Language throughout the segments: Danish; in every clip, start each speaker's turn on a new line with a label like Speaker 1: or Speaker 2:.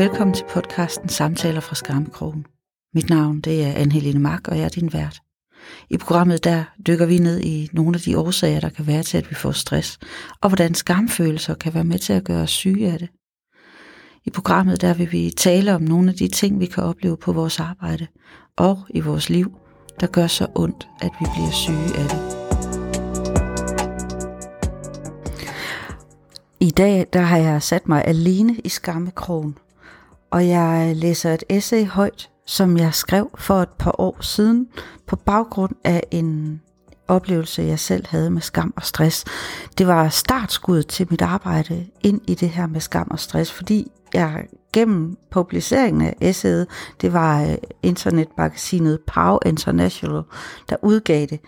Speaker 1: velkommen til podcasten Samtaler fra Skammekrogen. Mit navn det er Anne-Helene Mark, og jeg er din vært. I programmet der dykker vi ned i nogle af de årsager, der kan være til, at vi får stress, og hvordan skamfølelser kan være med til at gøre os syge af det. I programmet der vil vi tale om nogle af de ting, vi kan opleve på vores arbejde og i vores liv, der gør så ondt, at vi bliver syge af det. I dag der har jeg sat mig alene i skammekrogen, og jeg læser et essay højt, som jeg skrev for et par år siden på baggrund af en oplevelse, jeg selv havde med skam og stress. Det var startskuddet til mit arbejde ind i det her med skam og stress, fordi jeg gennem publiceringen af essayet, det var øh, internetmagasinet Pow International, der udgav det,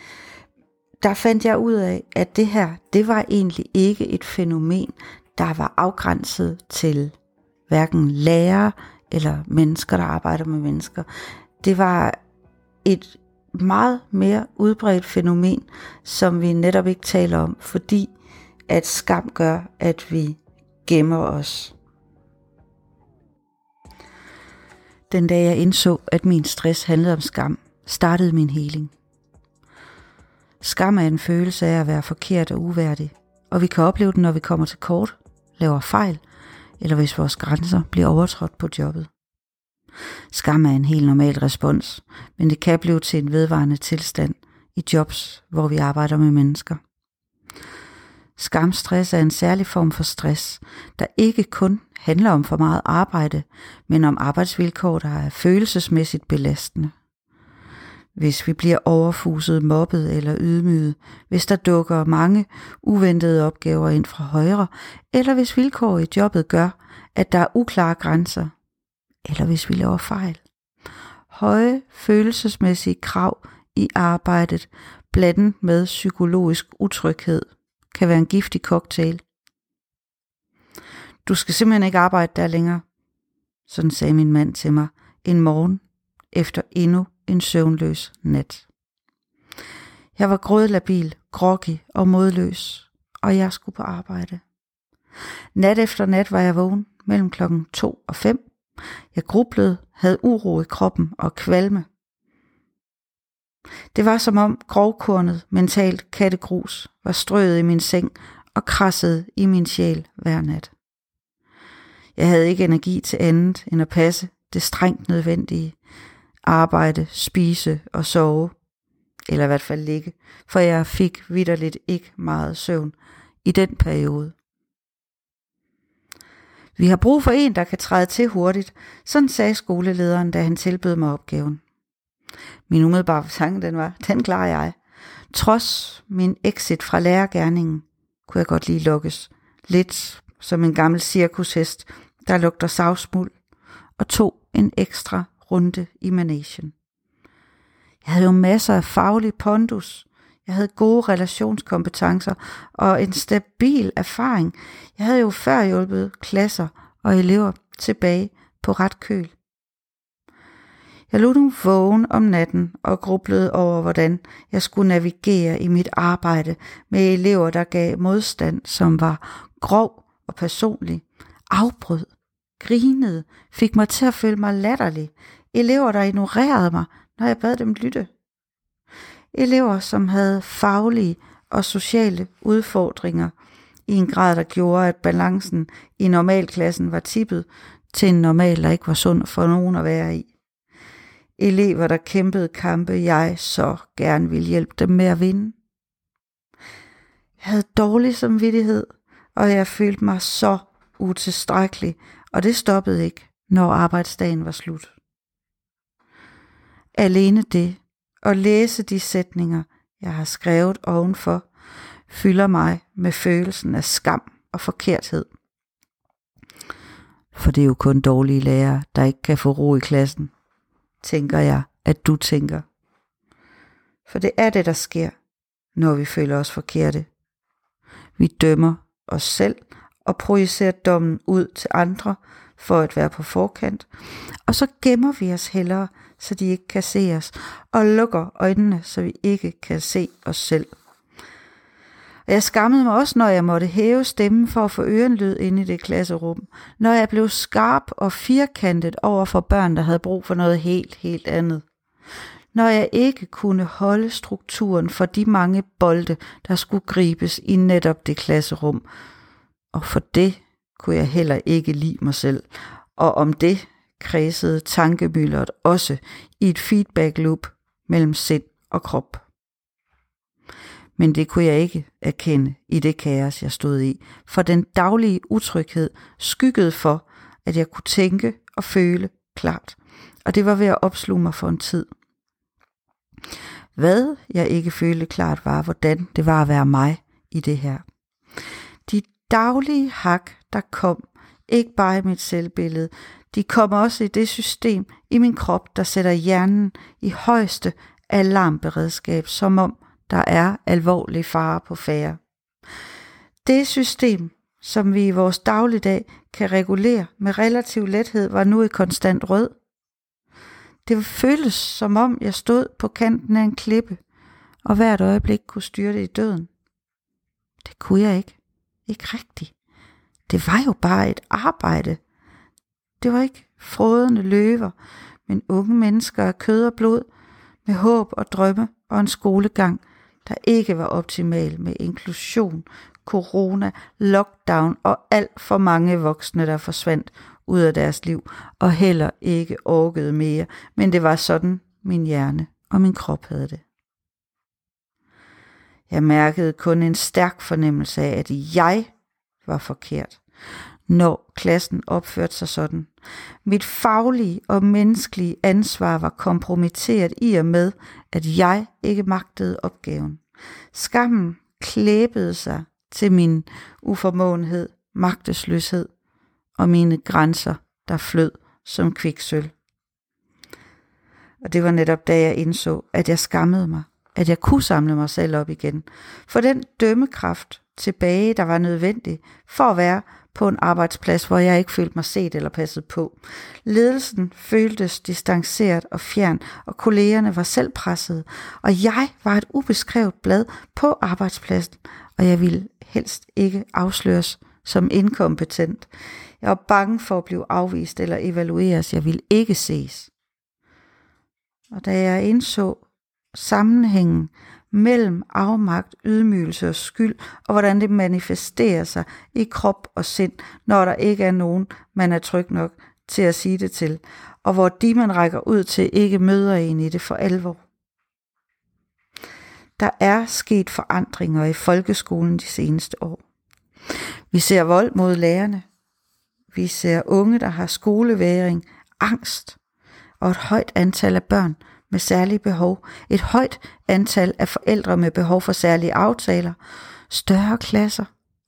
Speaker 1: der fandt jeg ud af, at det her, det var egentlig ikke et fænomen, der var afgrænset til hverken lærere eller mennesker, der arbejder med mennesker. Det var et meget mere udbredt fænomen, som vi netop ikke taler om, fordi at skam gør, at vi gemmer os. Den dag jeg indså, at min stress handlede om skam, startede min heling. Skam er en følelse af at være forkert og uværdig, og vi kan opleve den, når vi kommer til kort, laver fejl, eller hvis vores grænser bliver overtrådt på jobbet. Skam er en helt normal respons, men det kan blive til en vedvarende tilstand i jobs, hvor vi arbejder med mennesker. Skamstress er en særlig form for stress, der ikke kun handler om for meget arbejde, men om arbejdsvilkår, der er følelsesmæssigt belastende. Hvis vi bliver overfuset, mobbet eller ydmyget, hvis der dukker mange uventede opgaver ind fra højre, eller hvis vilkår i jobbet gør, at der er uklare grænser, eller hvis vi laver fejl. Høje følelsesmæssige krav i arbejdet, blandet med psykologisk utryghed, kan være en giftig cocktail. Du skal simpelthen ikke arbejde der længere, sådan sagde min mand til mig en morgen efter endnu en søvnløs nat. Jeg var grødlabil, groggy og modløs, og jeg skulle på arbejde. Nat efter nat var jeg vågen mellem klokken 2 og 5. Jeg grublede, havde uro i kroppen og kvalme. Det var som om grovkornet mentalt kattegrus var strøet i min seng og krassede i min sjæl hver nat. Jeg havde ikke energi til andet end at passe det strengt nødvendige. Arbejde, spise og sove. Eller i hvert fald ligge, for jeg fik vidderligt ikke meget søvn i den periode. Vi har brug for en, der kan træde til hurtigt, sådan sagde skolelederen, da han tilbød mig opgaven. Min umiddelbare tanke den var, den klarer jeg. Trods min exit fra lærergærningen, kunne jeg godt lige lukkes. Lidt som en gammel cirkushest, der lugter savsmuld, og tog en ekstra runde i managen. Jeg havde jo masser af faglig pondus. Jeg havde gode relationskompetencer og en stabil erfaring. Jeg havde jo før hjulpet klasser og elever tilbage på ret køl. Jeg lå nu vågen om natten og grublede over, hvordan jeg skulle navigere i mit arbejde med elever, der gav modstand, som var grov og personlig, afbrød, grinede, fik mig til at føle mig latterlig. Elever, der ignorerede mig, når jeg bad dem lytte. Elever, som havde faglige og sociale udfordringer i en grad, der gjorde, at balancen i normalklassen var tippet til en normal, der ikke var sund for nogen at være i. Elever, der kæmpede kampe, jeg så gerne ville hjælpe dem med at vinde. Jeg havde dårlig samvittighed, og jeg følte mig så utilstrækkelig, og det stoppede ikke, når arbejdsdagen var slut. Alene det, at læse de sætninger, jeg har skrevet ovenfor, fylder mig med følelsen af skam og forkerthed. For det er jo kun dårlige lærere, der ikke kan få ro i klassen, tænker jeg, at du tænker. For det er det, der sker, når vi føler os forkerte. Vi dømmer os selv og projicerer dommen ud til andre for at være på forkant, og så gemmer vi os hellere, så de ikke kan se os, og lukker øjnene, så vi ikke kan se os selv. Og jeg skammede mig også, når jeg måtte hæve stemmen for at få ørenlyd ind i det klasserum. Når jeg blev skarp og firkantet over for børn, der havde brug for noget helt, helt andet. Når jeg ikke kunne holde strukturen for de mange bolde, der skulle gribes i netop det klasserum. Og for det kunne jeg heller ikke lide mig selv. Og om det kredsede tankemyldret også i et feedback loop mellem sind og krop. Men det kunne jeg ikke erkende i det kaos, jeg stod i, for den daglige utryghed skyggede for, at jeg kunne tænke og føle klart, og det var ved at opsluge mig for en tid. Hvad jeg ikke følte klart var, hvordan det var at være mig i det her. De daglige hak, der kom, ikke bare i mit selvbillede, de kommer også i det system i min krop, der sætter hjernen i højeste alarmberedskab, som om der er alvorlig fare på færre. Det system, som vi i vores dagligdag kan regulere med relativ lethed, var nu i konstant rød. Det føltes som om jeg stod på kanten af en klippe, og hvert øjeblik kunne styre det i døden. Det kunne jeg ikke. Ikke rigtigt. Det var jo bare et arbejde. Det var ikke frådende løver, men unge mennesker af kød og blod, med håb og drømme og en skolegang, der ikke var optimal med inklusion, corona, lockdown og alt for mange voksne, der forsvandt ud af deres liv og heller ikke orkede mere, men det var sådan min hjerne og min krop havde det. Jeg mærkede kun en stærk fornemmelse af, at jeg var forkert, når klassen opførte sig sådan. Mit faglige og menneskelige ansvar var kompromitteret i og med, at jeg ikke magtede opgaven. Skammen klæbede sig til min uformåenhed, magtesløshed og mine grænser, der flød som kviksøl. Og det var netop da jeg indså, at jeg skammede mig, at jeg kunne samle mig selv op igen. For den dømmekraft tilbage, der var nødvendig for at være på en arbejdsplads, hvor jeg ikke følte mig set eller passet på. Ledelsen føltes distanceret og fjern, og kollegerne var selv presset, og jeg var et ubeskrevet blad på arbejdspladsen, og jeg ville helst ikke afsløres som inkompetent. Jeg var bange for at blive afvist eller evalueres. Jeg ville ikke ses. Og da jeg indså sammenhængen mellem afmagt, ydmygelse og skyld, og hvordan det manifesterer sig i krop og sind, når der ikke er nogen, man er tryg nok til at sige det til, og hvor de, man rækker ud til, ikke møder en i det for alvor. Der er sket forandringer i folkeskolen de seneste år. Vi ser vold mod lærerne. Vi ser unge, der har skoleværing, angst og et højt antal af børn, med særlige behov, et højt antal af forældre med behov for særlige aftaler, større klasser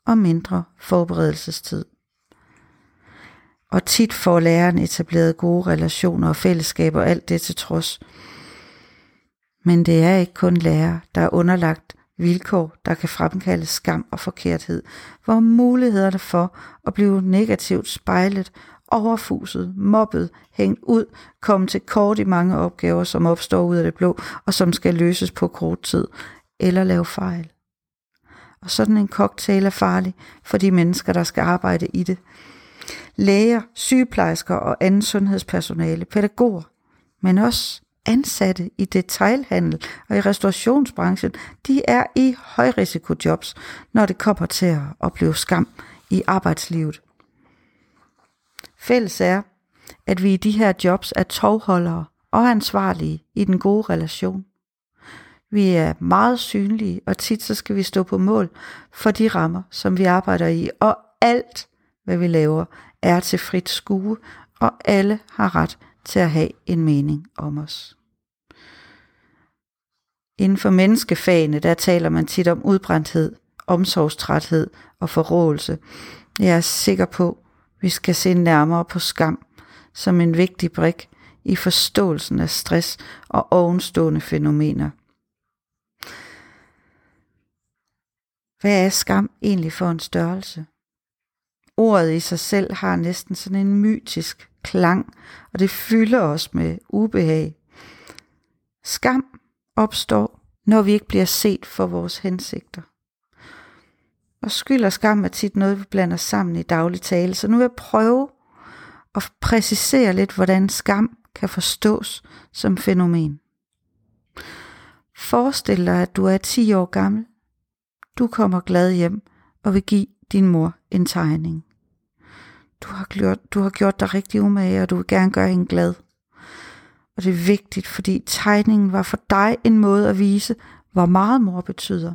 Speaker 1: og mindre forberedelsestid. Og tit får læreren etableret gode relationer og fællesskaber alt det til trods. Men det er ikke kun lærer, der er underlagt vilkår, der kan fremkalde skam og forkerthed, hvor mulighederne for at blive negativt spejlet overfuset, mobbet, hængt ud, komme til kort i mange opgaver, som opstår ud af det blå, og som skal løses på kort tid, eller lave fejl. Og sådan en cocktail er farlig for de mennesker, der skal arbejde i det. Læger, sygeplejersker og anden sundhedspersonale, pædagoger, men også ansatte i detailhandel og i restaurationsbranchen, de er i højrisikojobs, når det kommer til at opleve skam i arbejdslivet. Fælles er, at vi i de her jobs er tovholdere og ansvarlige i den gode relation. Vi er meget synlige, og tit så skal vi stå på mål for de rammer, som vi arbejder i, og alt, hvad vi laver, er til frit skue, og alle har ret til at have en mening om os. Inden for menneskefagene, der taler man tit om udbrændthed, omsorgstræthed og forrådelse. Jeg er sikker på, vi skal se nærmere på skam som en vigtig brik i forståelsen af stress og ovenstående fænomener. Hvad er skam egentlig for en størrelse? Ordet i sig selv har næsten sådan en mytisk klang, og det fylder os med ubehag. Skam opstår, når vi ikke bliver set for vores hensigter. Og skyld og skam er tit noget, vi blander sammen i daglig tale. Så nu vil jeg prøve at præcisere lidt, hvordan skam kan forstås som fænomen. Forestil dig, at du er 10 år gammel. Du kommer glad hjem og vil give din mor en tegning. Du har gjort, du har gjort dig rigtig umage, og du vil gerne gøre hende glad. Og det er vigtigt, fordi tegningen var for dig en måde at vise, hvor meget mor betyder.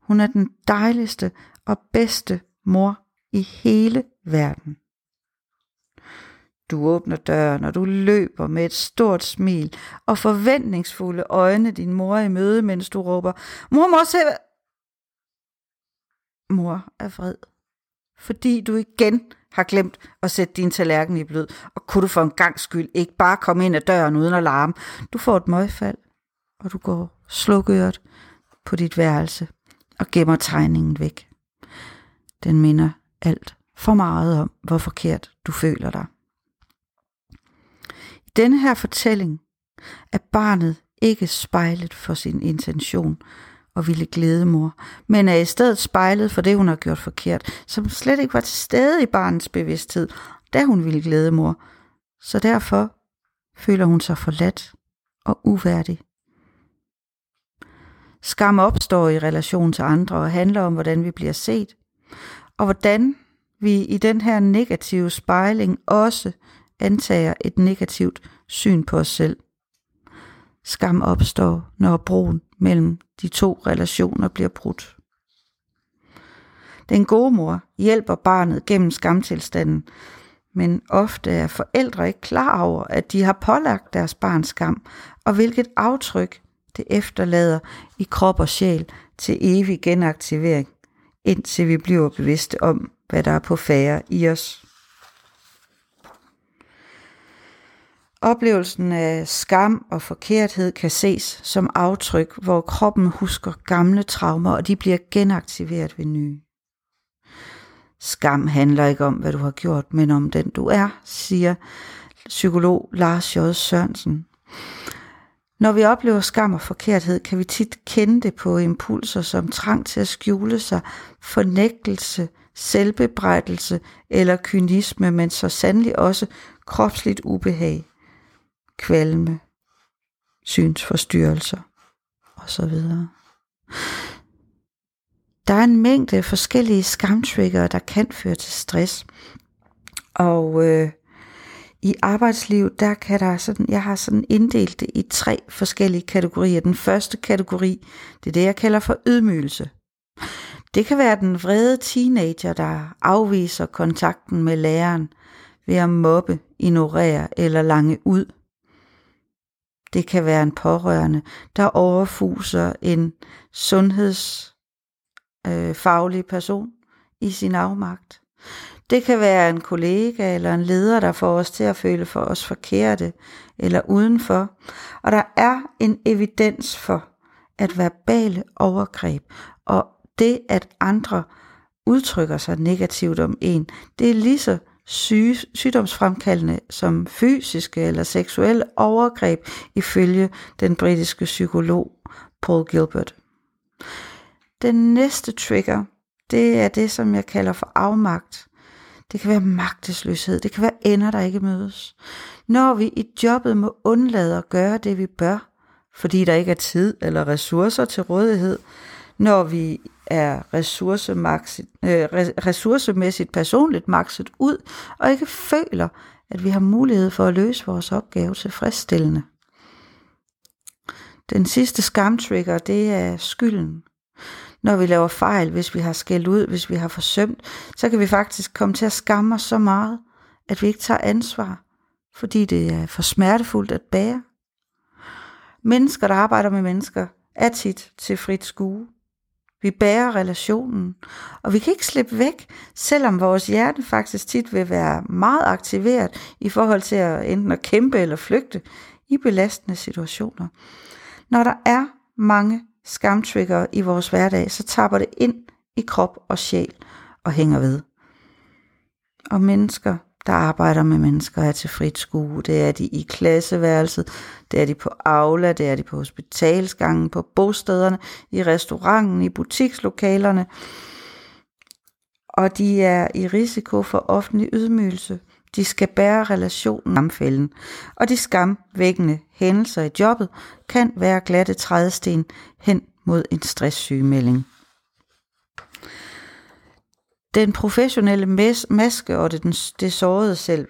Speaker 1: Hun er den dejligste og bedste mor i hele verden. Du åbner døren, og du løber med et stort smil og forventningsfulde øjne din mor i møde, mens du råber, mor, mor, se Mor er vred, fordi du igen har glemt at sætte din tallerken i blød, og kunne du for en gang skyld ikke bare komme ind ad døren uden at larme. Du får et møgfald, og du går slukøret på dit værelse og gemmer tegningen væk. Den minder alt for meget om, hvor forkert du føler dig. I denne her fortælling er barnet ikke spejlet for sin intention og ville glæde mor, men er i stedet spejlet for det, hun har gjort forkert, som slet ikke var til stede i barnets bevidsthed, da hun ville glæde mor. Så derfor føler hun sig forladt og uværdig. Skam opstår i relation til andre og handler om, hvordan vi bliver set, og hvordan vi i den her negative spejling også antager et negativt syn på os selv. Skam opstår, når broen mellem de to relationer bliver brudt. Den gode mor hjælper barnet gennem skamtilstanden, men ofte er forældre ikke klar over, at de har pålagt deres barns skam, og hvilket aftryk det efterlader i krop og sjæl til evig genaktivering, indtil vi bliver bevidste om, hvad der er på færre i os. Oplevelsen af skam og forkerthed kan ses som aftryk, hvor kroppen husker gamle traumer, og de bliver genaktiveret ved nye. Skam handler ikke om, hvad du har gjort, men om den du er, siger psykolog Lars J. Sørensen. Når vi oplever skam og forkerthed, kan vi tit kende det på impulser som trang til at skjule sig, fornægtelse, selvbebrejdelse eller kynisme, men så sandelig også kropsligt ubehag kvalme, synsforstyrrelser osv. Der er en mængde forskellige skamtrigger, der kan føre til stress. Og øh, i arbejdsliv, der kan der sådan, jeg har sådan inddelt det i tre forskellige kategorier. Den første kategori, det er det, jeg kalder for ydmygelse. Det kan være den vrede teenager, der afviser kontakten med læreren ved at mobbe, ignorere eller lange ud. Det kan være en pårørende, der overfuser en sundhedsfaglig øh, person i sin afmagt. Det kan være en kollega eller en leder, der får os til at føle for os forkerte eller udenfor. Og der er en evidens for, at verbale overgreb og det, at andre udtrykker sig negativt om en, det er lige så syge, sygdomsfremkaldende som fysiske eller seksuelle overgreb ifølge den britiske psykolog Paul Gilbert. Den næste trigger, det er det, som jeg kalder for afmagt. Det kan være magtesløshed, det kan være ender, der ikke mødes. Når vi i jobbet må undlade at gøre det, vi bør, fordi der ikke er tid eller ressourcer til rådighed, når vi er øh, ressourcemæssigt personligt makset ud, og ikke føler, at vi har mulighed for at løse vores opgave tilfredsstillende. Den sidste skamtrigger, det er skylden. Når vi laver fejl, hvis vi har skældt ud, hvis vi har forsømt, så kan vi faktisk komme til at skamme os så meget, at vi ikke tager ansvar, fordi det er for smertefuldt at bære. Mennesker, der arbejder med mennesker, er tit til frit skue. Vi bærer relationen, og vi kan ikke slippe væk, selvom vores hjerte faktisk tit vil være meget aktiveret i forhold til at enten at kæmpe eller flygte i belastende situationer. Når der er mange skamtrigger i vores hverdag, så tapper det ind i krop og sjæl og hænger ved. Og mennesker, der arbejder med mennesker, er til frit skue. Det er de i klasseværelset, det er de på Aula, det er de på hospitalsgangen, på bostederne, i restauranten, i butikslokalerne. og de er i risiko for offentlig ydmygelse. De skal bære relationen skamfælden, og de skamvækkende hændelser i jobbet kan være glatte trædesten hen mod en stresssygemelding. Den professionelle maske og det, det sårede selv.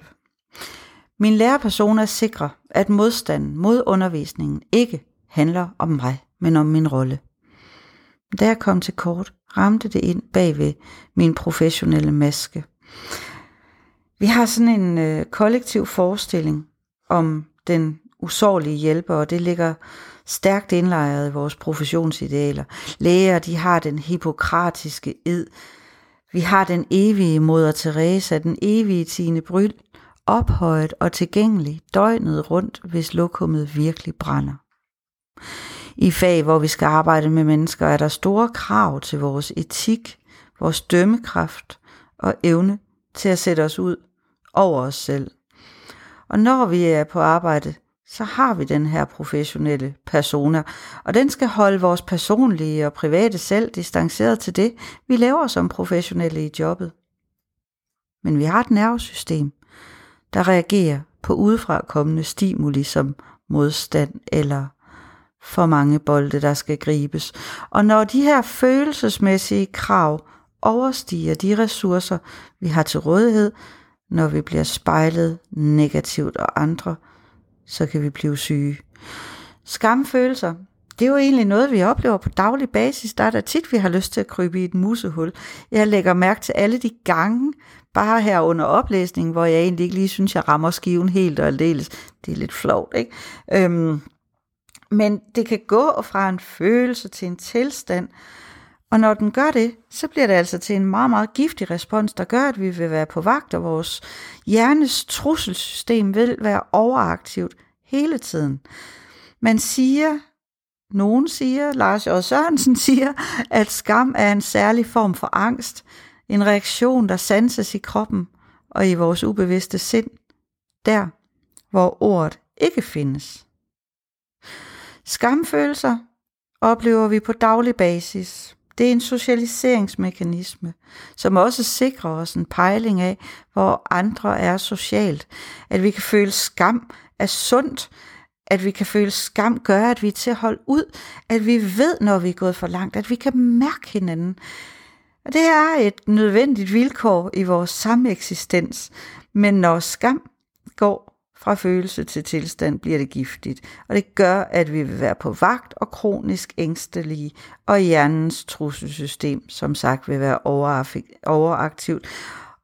Speaker 1: Min læreperson er sikre, at modstanden mod undervisningen ikke handler om mig, men om min rolle. Da jeg kom til kort, ramte det ind bagved min professionelle maske. Vi har sådan en øh, kollektiv forestilling om den usårlige hjælper, og det ligger stærkt indlejret i vores professionsidealer. Læger, de har den hippokratiske ed. Vi har den evige moder Teresa, den evige Tine Bryl, ophøjet og tilgængelig døgnet rundt, hvis lokummet virkelig brænder. I fag, hvor vi skal arbejde med mennesker, er der store krav til vores etik, vores dømmekraft og evne til at sætte os ud over os selv. Og når vi er på arbejde, så har vi den her professionelle persona, og den skal holde vores personlige og private selv distanceret til det, vi laver som professionelle i jobbet. Men vi har et nervesystem, der reagerer på udefra kommende stimuli som modstand eller for mange bolde, der skal gribes. Og når de her følelsesmæssige krav overstiger de ressourcer, vi har til rådighed, når vi bliver spejlet negativt og andre, så kan vi blive syge. Skamfølelser, det er jo egentlig noget, vi oplever på daglig basis. Der er der tit, vi har lyst til at krybe i et musehul. Jeg lægger mærke til alle de gange, bare her under oplæsningen, hvor jeg egentlig ikke lige synes, jeg rammer skiven helt og aldeles. Det er lidt flot, ikke? Øhm, men det kan gå fra en følelse til en tilstand, og når den gør det, så bliver det altså til en meget, meget giftig respons, der gør, at vi vil være på vagt, og vores hjernes trusselsystem vil være overaktivt hele tiden. Man siger, nogen siger, Lars J. Sørensen siger, at skam er en særlig form for angst, en reaktion, der sanses i kroppen og i vores ubevidste sind, der hvor ordet ikke findes. Skamfølelser oplever vi på daglig basis. Det er en socialiseringsmekanisme, som også sikrer os en pejling af, hvor andre er socialt. At vi kan føle skam er sundt, at vi kan føle skam gør, at vi er til at holde ud, at vi ved, når vi er gået for langt, at vi kan mærke hinanden. Og det er et nødvendigt vilkår i vores sameksistens, men når skam går fra følelse til tilstand bliver det giftigt, og det gør, at vi vil være på vagt og kronisk ængstelige, og hjernens trusselsystem, som sagt, vil være overaktivt.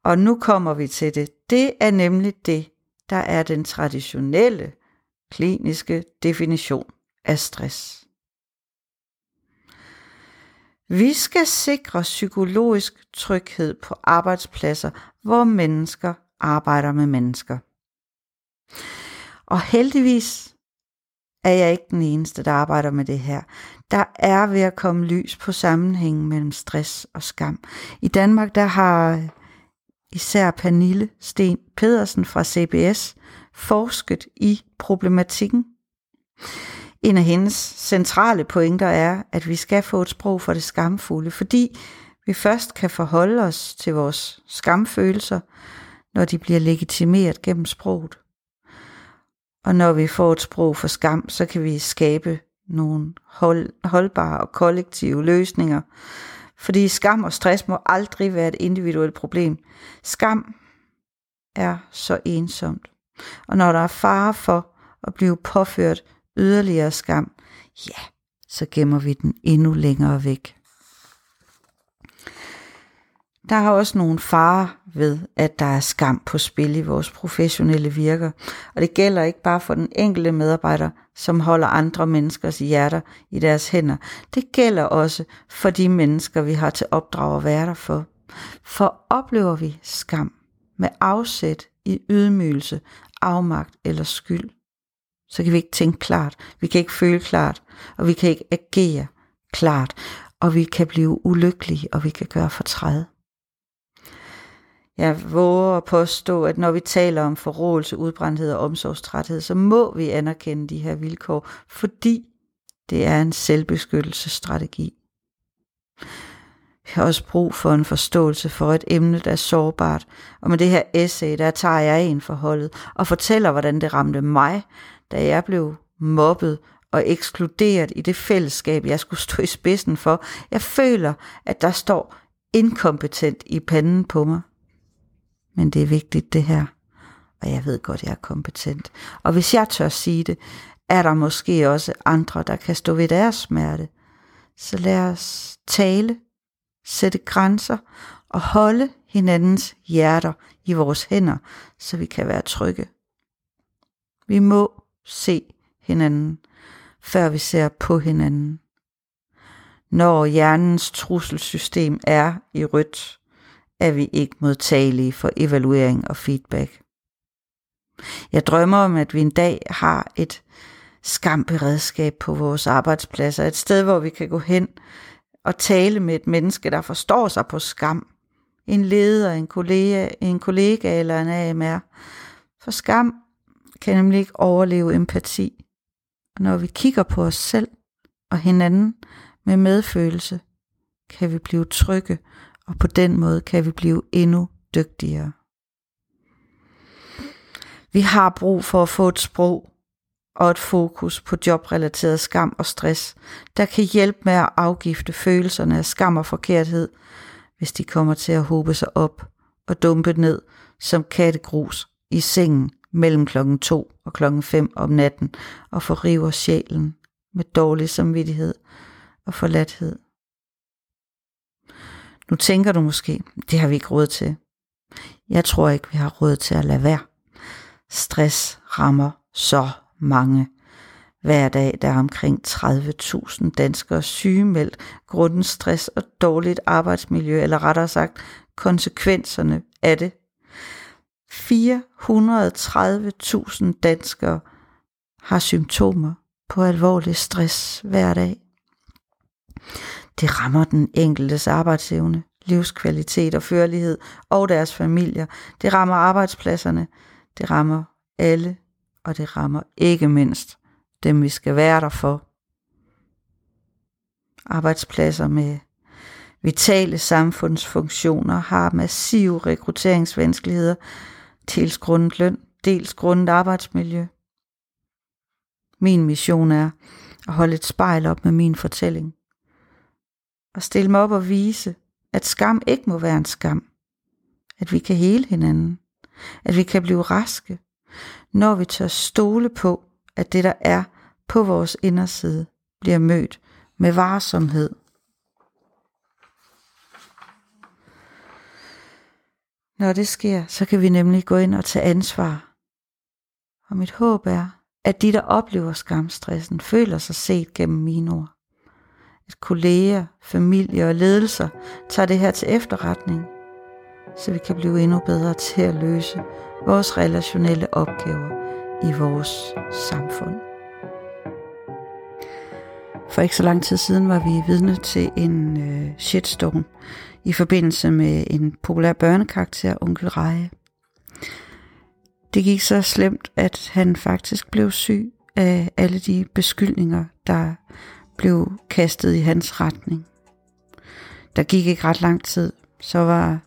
Speaker 1: Og nu kommer vi til det. Det er nemlig det, der er den traditionelle kliniske definition af stress. Vi skal sikre psykologisk tryghed på arbejdspladser, hvor mennesker arbejder med mennesker. Og heldigvis er jeg ikke den eneste, der arbejder med det her. Der er ved at komme lys på sammenhængen mellem stress og skam. I Danmark, der har især Pernille Sten Pedersen fra CBS forsket i problematikken. En af hendes centrale pointer er, at vi skal få et sprog for det skamfulde, fordi vi først kan forholde os til vores skamfølelser, når de bliver legitimeret gennem sproget. Og når vi får et sprog for skam, så kan vi skabe nogle hold, holdbare og kollektive løsninger. Fordi skam og stress må aldrig være et individuelt problem. Skam er så ensomt. Og når der er fare for at blive påført yderligere skam, ja, så gemmer vi den endnu længere væk. Der er også nogle farer ved, at der er skam på spil i vores professionelle virker, og det gælder ikke bare for den enkelte medarbejder, som holder andre menneskers hjerter i deres hænder. Det gælder også for de mennesker, vi har til opdrag at være der for. For oplever vi skam med afsæt i ydmygelse, afmagt eller skyld, så kan vi ikke tænke klart, vi kan ikke føle klart, og vi kan ikke agere klart, og vi kan blive ulykkelige, og vi kan gøre fortræd. Jeg våger at påstå, at når vi taler om forrådelse, udbrændthed og omsorgstræthed, så må vi anerkende de her vilkår, fordi det er en selvbeskyttelsesstrategi. Vi har også brug for en forståelse for et emne, der er sårbart. Og med det her essay, der tager jeg en forholdet og fortæller, hvordan det ramte mig, da jeg blev mobbet og ekskluderet i det fællesskab, jeg skulle stå i spidsen for. Jeg føler, at der står inkompetent i panden på mig. Men det er vigtigt det her, og jeg ved godt, jeg er kompetent. Og hvis jeg tør sige det, er der måske også andre, der kan stå ved deres smerte. Så lad os tale, sætte grænser og holde hinandens hjerter i vores hænder, så vi kan være trygge. Vi må se hinanden, før vi ser på hinanden. Når hjernens trusselsystem er i rødt, er vi ikke modtagelige for evaluering og feedback. Jeg drømmer om, at vi en dag har et skamberedskab på vores arbejdspladser. Et sted, hvor vi kan gå hen og tale med et menneske, der forstår sig på skam. En leder, en kollega, en kollega eller en AMR. For skam kan nemlig ikke overleve empati. Og når vi kigger på os selv og hinanden med medfølelse, kan vi blive trygge, og på den måde kan vi blive endnu dygtigere. Vi har brug for at få et sprog og et fokus på jobrelateret skam og stress, der kan hjælpe med at afgifte følelserne af skam og forkerthed, hvis de kommer til at hobe sig op og dumpe ned som kattegrus i sengen mellem klokken 2 og klokken 5 om natten og forriver sjælen med dårlig samvittighed og forladthed. Nu tænker du måske, det har vi ikke råd til. Jeg tror ikke, vi har råd til at lade være. Stress rammer så mange. Hver dag der er omkring 30.000 danskere sygemeldt grundet stress og dårligt arbejdsmiljø, eller rettere sagt konsekvenserne af det. 430.000 danskere har symptomer på alvorlig stress hver dag. Det rammer den enkeltes arbejdsevne, livskvalitet og førlighed og deres familier. Det rammer arbejdspladserne. Det rammer alle, og det rammer ikke mindst dem, vi skal være der for. Arbejdspladser med vitale samfundsfunktioner har massive rekrutteringsvanskeligheder, dels grundet løn, dels grundet arbejdsmiljø. Min mission er at holde et spejl op med min fortælling. Og stille mig op og vise, at skam ikke må være en skam. At vi kan hele hinanden. At vi kan blive raske, når vi tør stole på, at det der er på vores inderside, bliver mødt med varsomhed. Når det sker, så kan vi nemlig gå ind og tage ansvar. Og mit håb er, at de, der oplever skamstressen, føler sig set gennem mine ord. At kolleger, familie og ledelser tager det her til efterretning, så vi kan blive endnu bedre til at løse vores relationelle opgaver i vores samfund. For ikke så lang tid siden var vi vidne til en øh, shitstorm i forbindelse med en populær børnekarakter, Onkel Reje. Det gik så slemt, at han faktisk blev syg af alle de beskyldninger, der blev kastet i hans retning. Der gik ikke ret lang tid, så var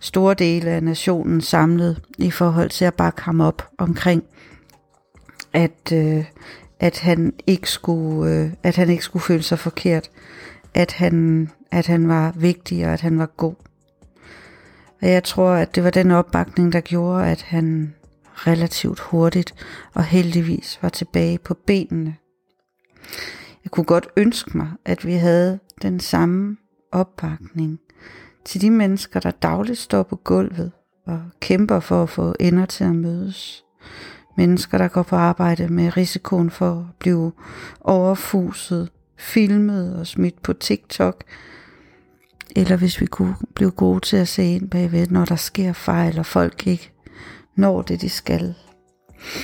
Speaker 1: store dele af nationen samlet i forhold til at bakke ham op omkring, at, øh, at han ikke skulle, øh, at han ikke skulle føle sig forkert, at han, at han var vigtig og at han var god. Og jeg tror, at det var den opbakning, der gjorde, at han relativt hurtigt og heldigvis var tilbage på benene. Jeg kunne godt ønske mig, at vi havde den samme opbakning til de mennesker, der dagligt står på gulvet og kæmper for at få ender til at mødes. Mennesker, der går på arbejde med risikoen for at blive overfuset, filmet og smidt på TikTok. Eller hvis vi kunne blive gode til at se ind bagved, når der sker fejl, og folk ikke når det, de skal.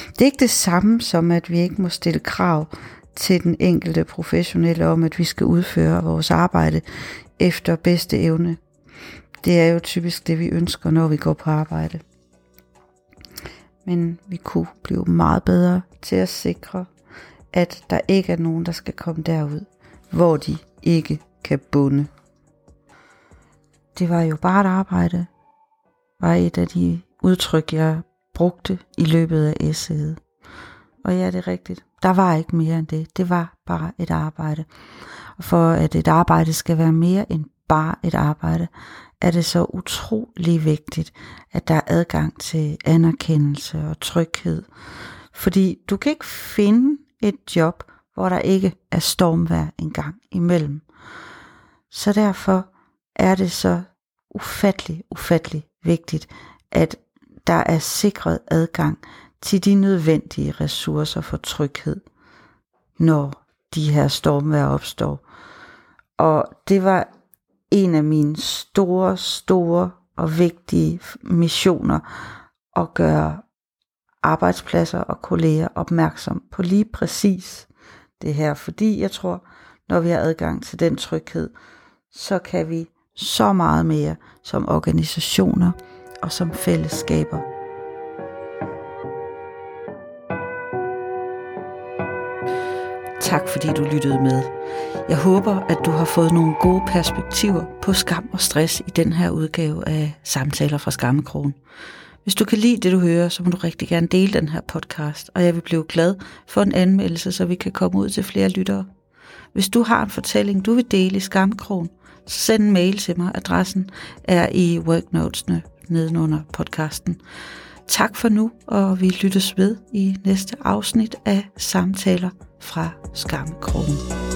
Speaker 1: Det er ikke det samme som, at vi ikke må stille krav til den enkelte professionelle om, at vi skal udføre vores arbejde efter bedste evne. Det er jo typisk det, vi ønsker, når vi går på arbejde. Men vi kunne blive meget bedre til at sikre, at der ikke er nogen, der skal komme derud, hvor de ikke kan bunde. det var jo bare et arbejde, var et af de udtryk, jeg brugte i løbet af essayet. Og ja, det er rigtigt. Der var ikke mere end det. Det var bare et arbejde. Og for at et arbejde skal være mere end bare et arbejde, er det så utrolig vigtigt, at der er adgang til anerkendelse og tryghed. Fordi du kan ikke finde et job, hvor der ikke er stormvær engang imellem. Så derfor er det så ufattelig, ufattelig vigtigt, at der er sikret adgang til de nødvendige ressourcer for tryghed, når de her stormvær opstår. Og det var en af mine store, store og vigtige missioner at gøre arbejdspladser og kolleger opmærksom på lige præcis det her, fordi jeg tror, når vi har adgang til den tryghed, så kan vi så meget mere som organisationer og som fællesskaber. Tak fordi du lyttede med. Jeg håber, at du har fået nogle gode perspektiver på skam og stress i den her udgave af Samtaler fra Skammekrogen. Hvis du kan lide det, du hører, så må du rigtig gerne dele den her podcast, og jeg vil blive glad for en anmeldelse, så vi kan komme ud til flere lyttere. Hvis du har en fortælling, du vil dele i Skammekrogen, så send en mail til mig. Adressen er i worknotesene nedenunder podcasten. Tak for nu, og vi lyttes ved i næste afsnit af Samtaler fra Skammekrogen.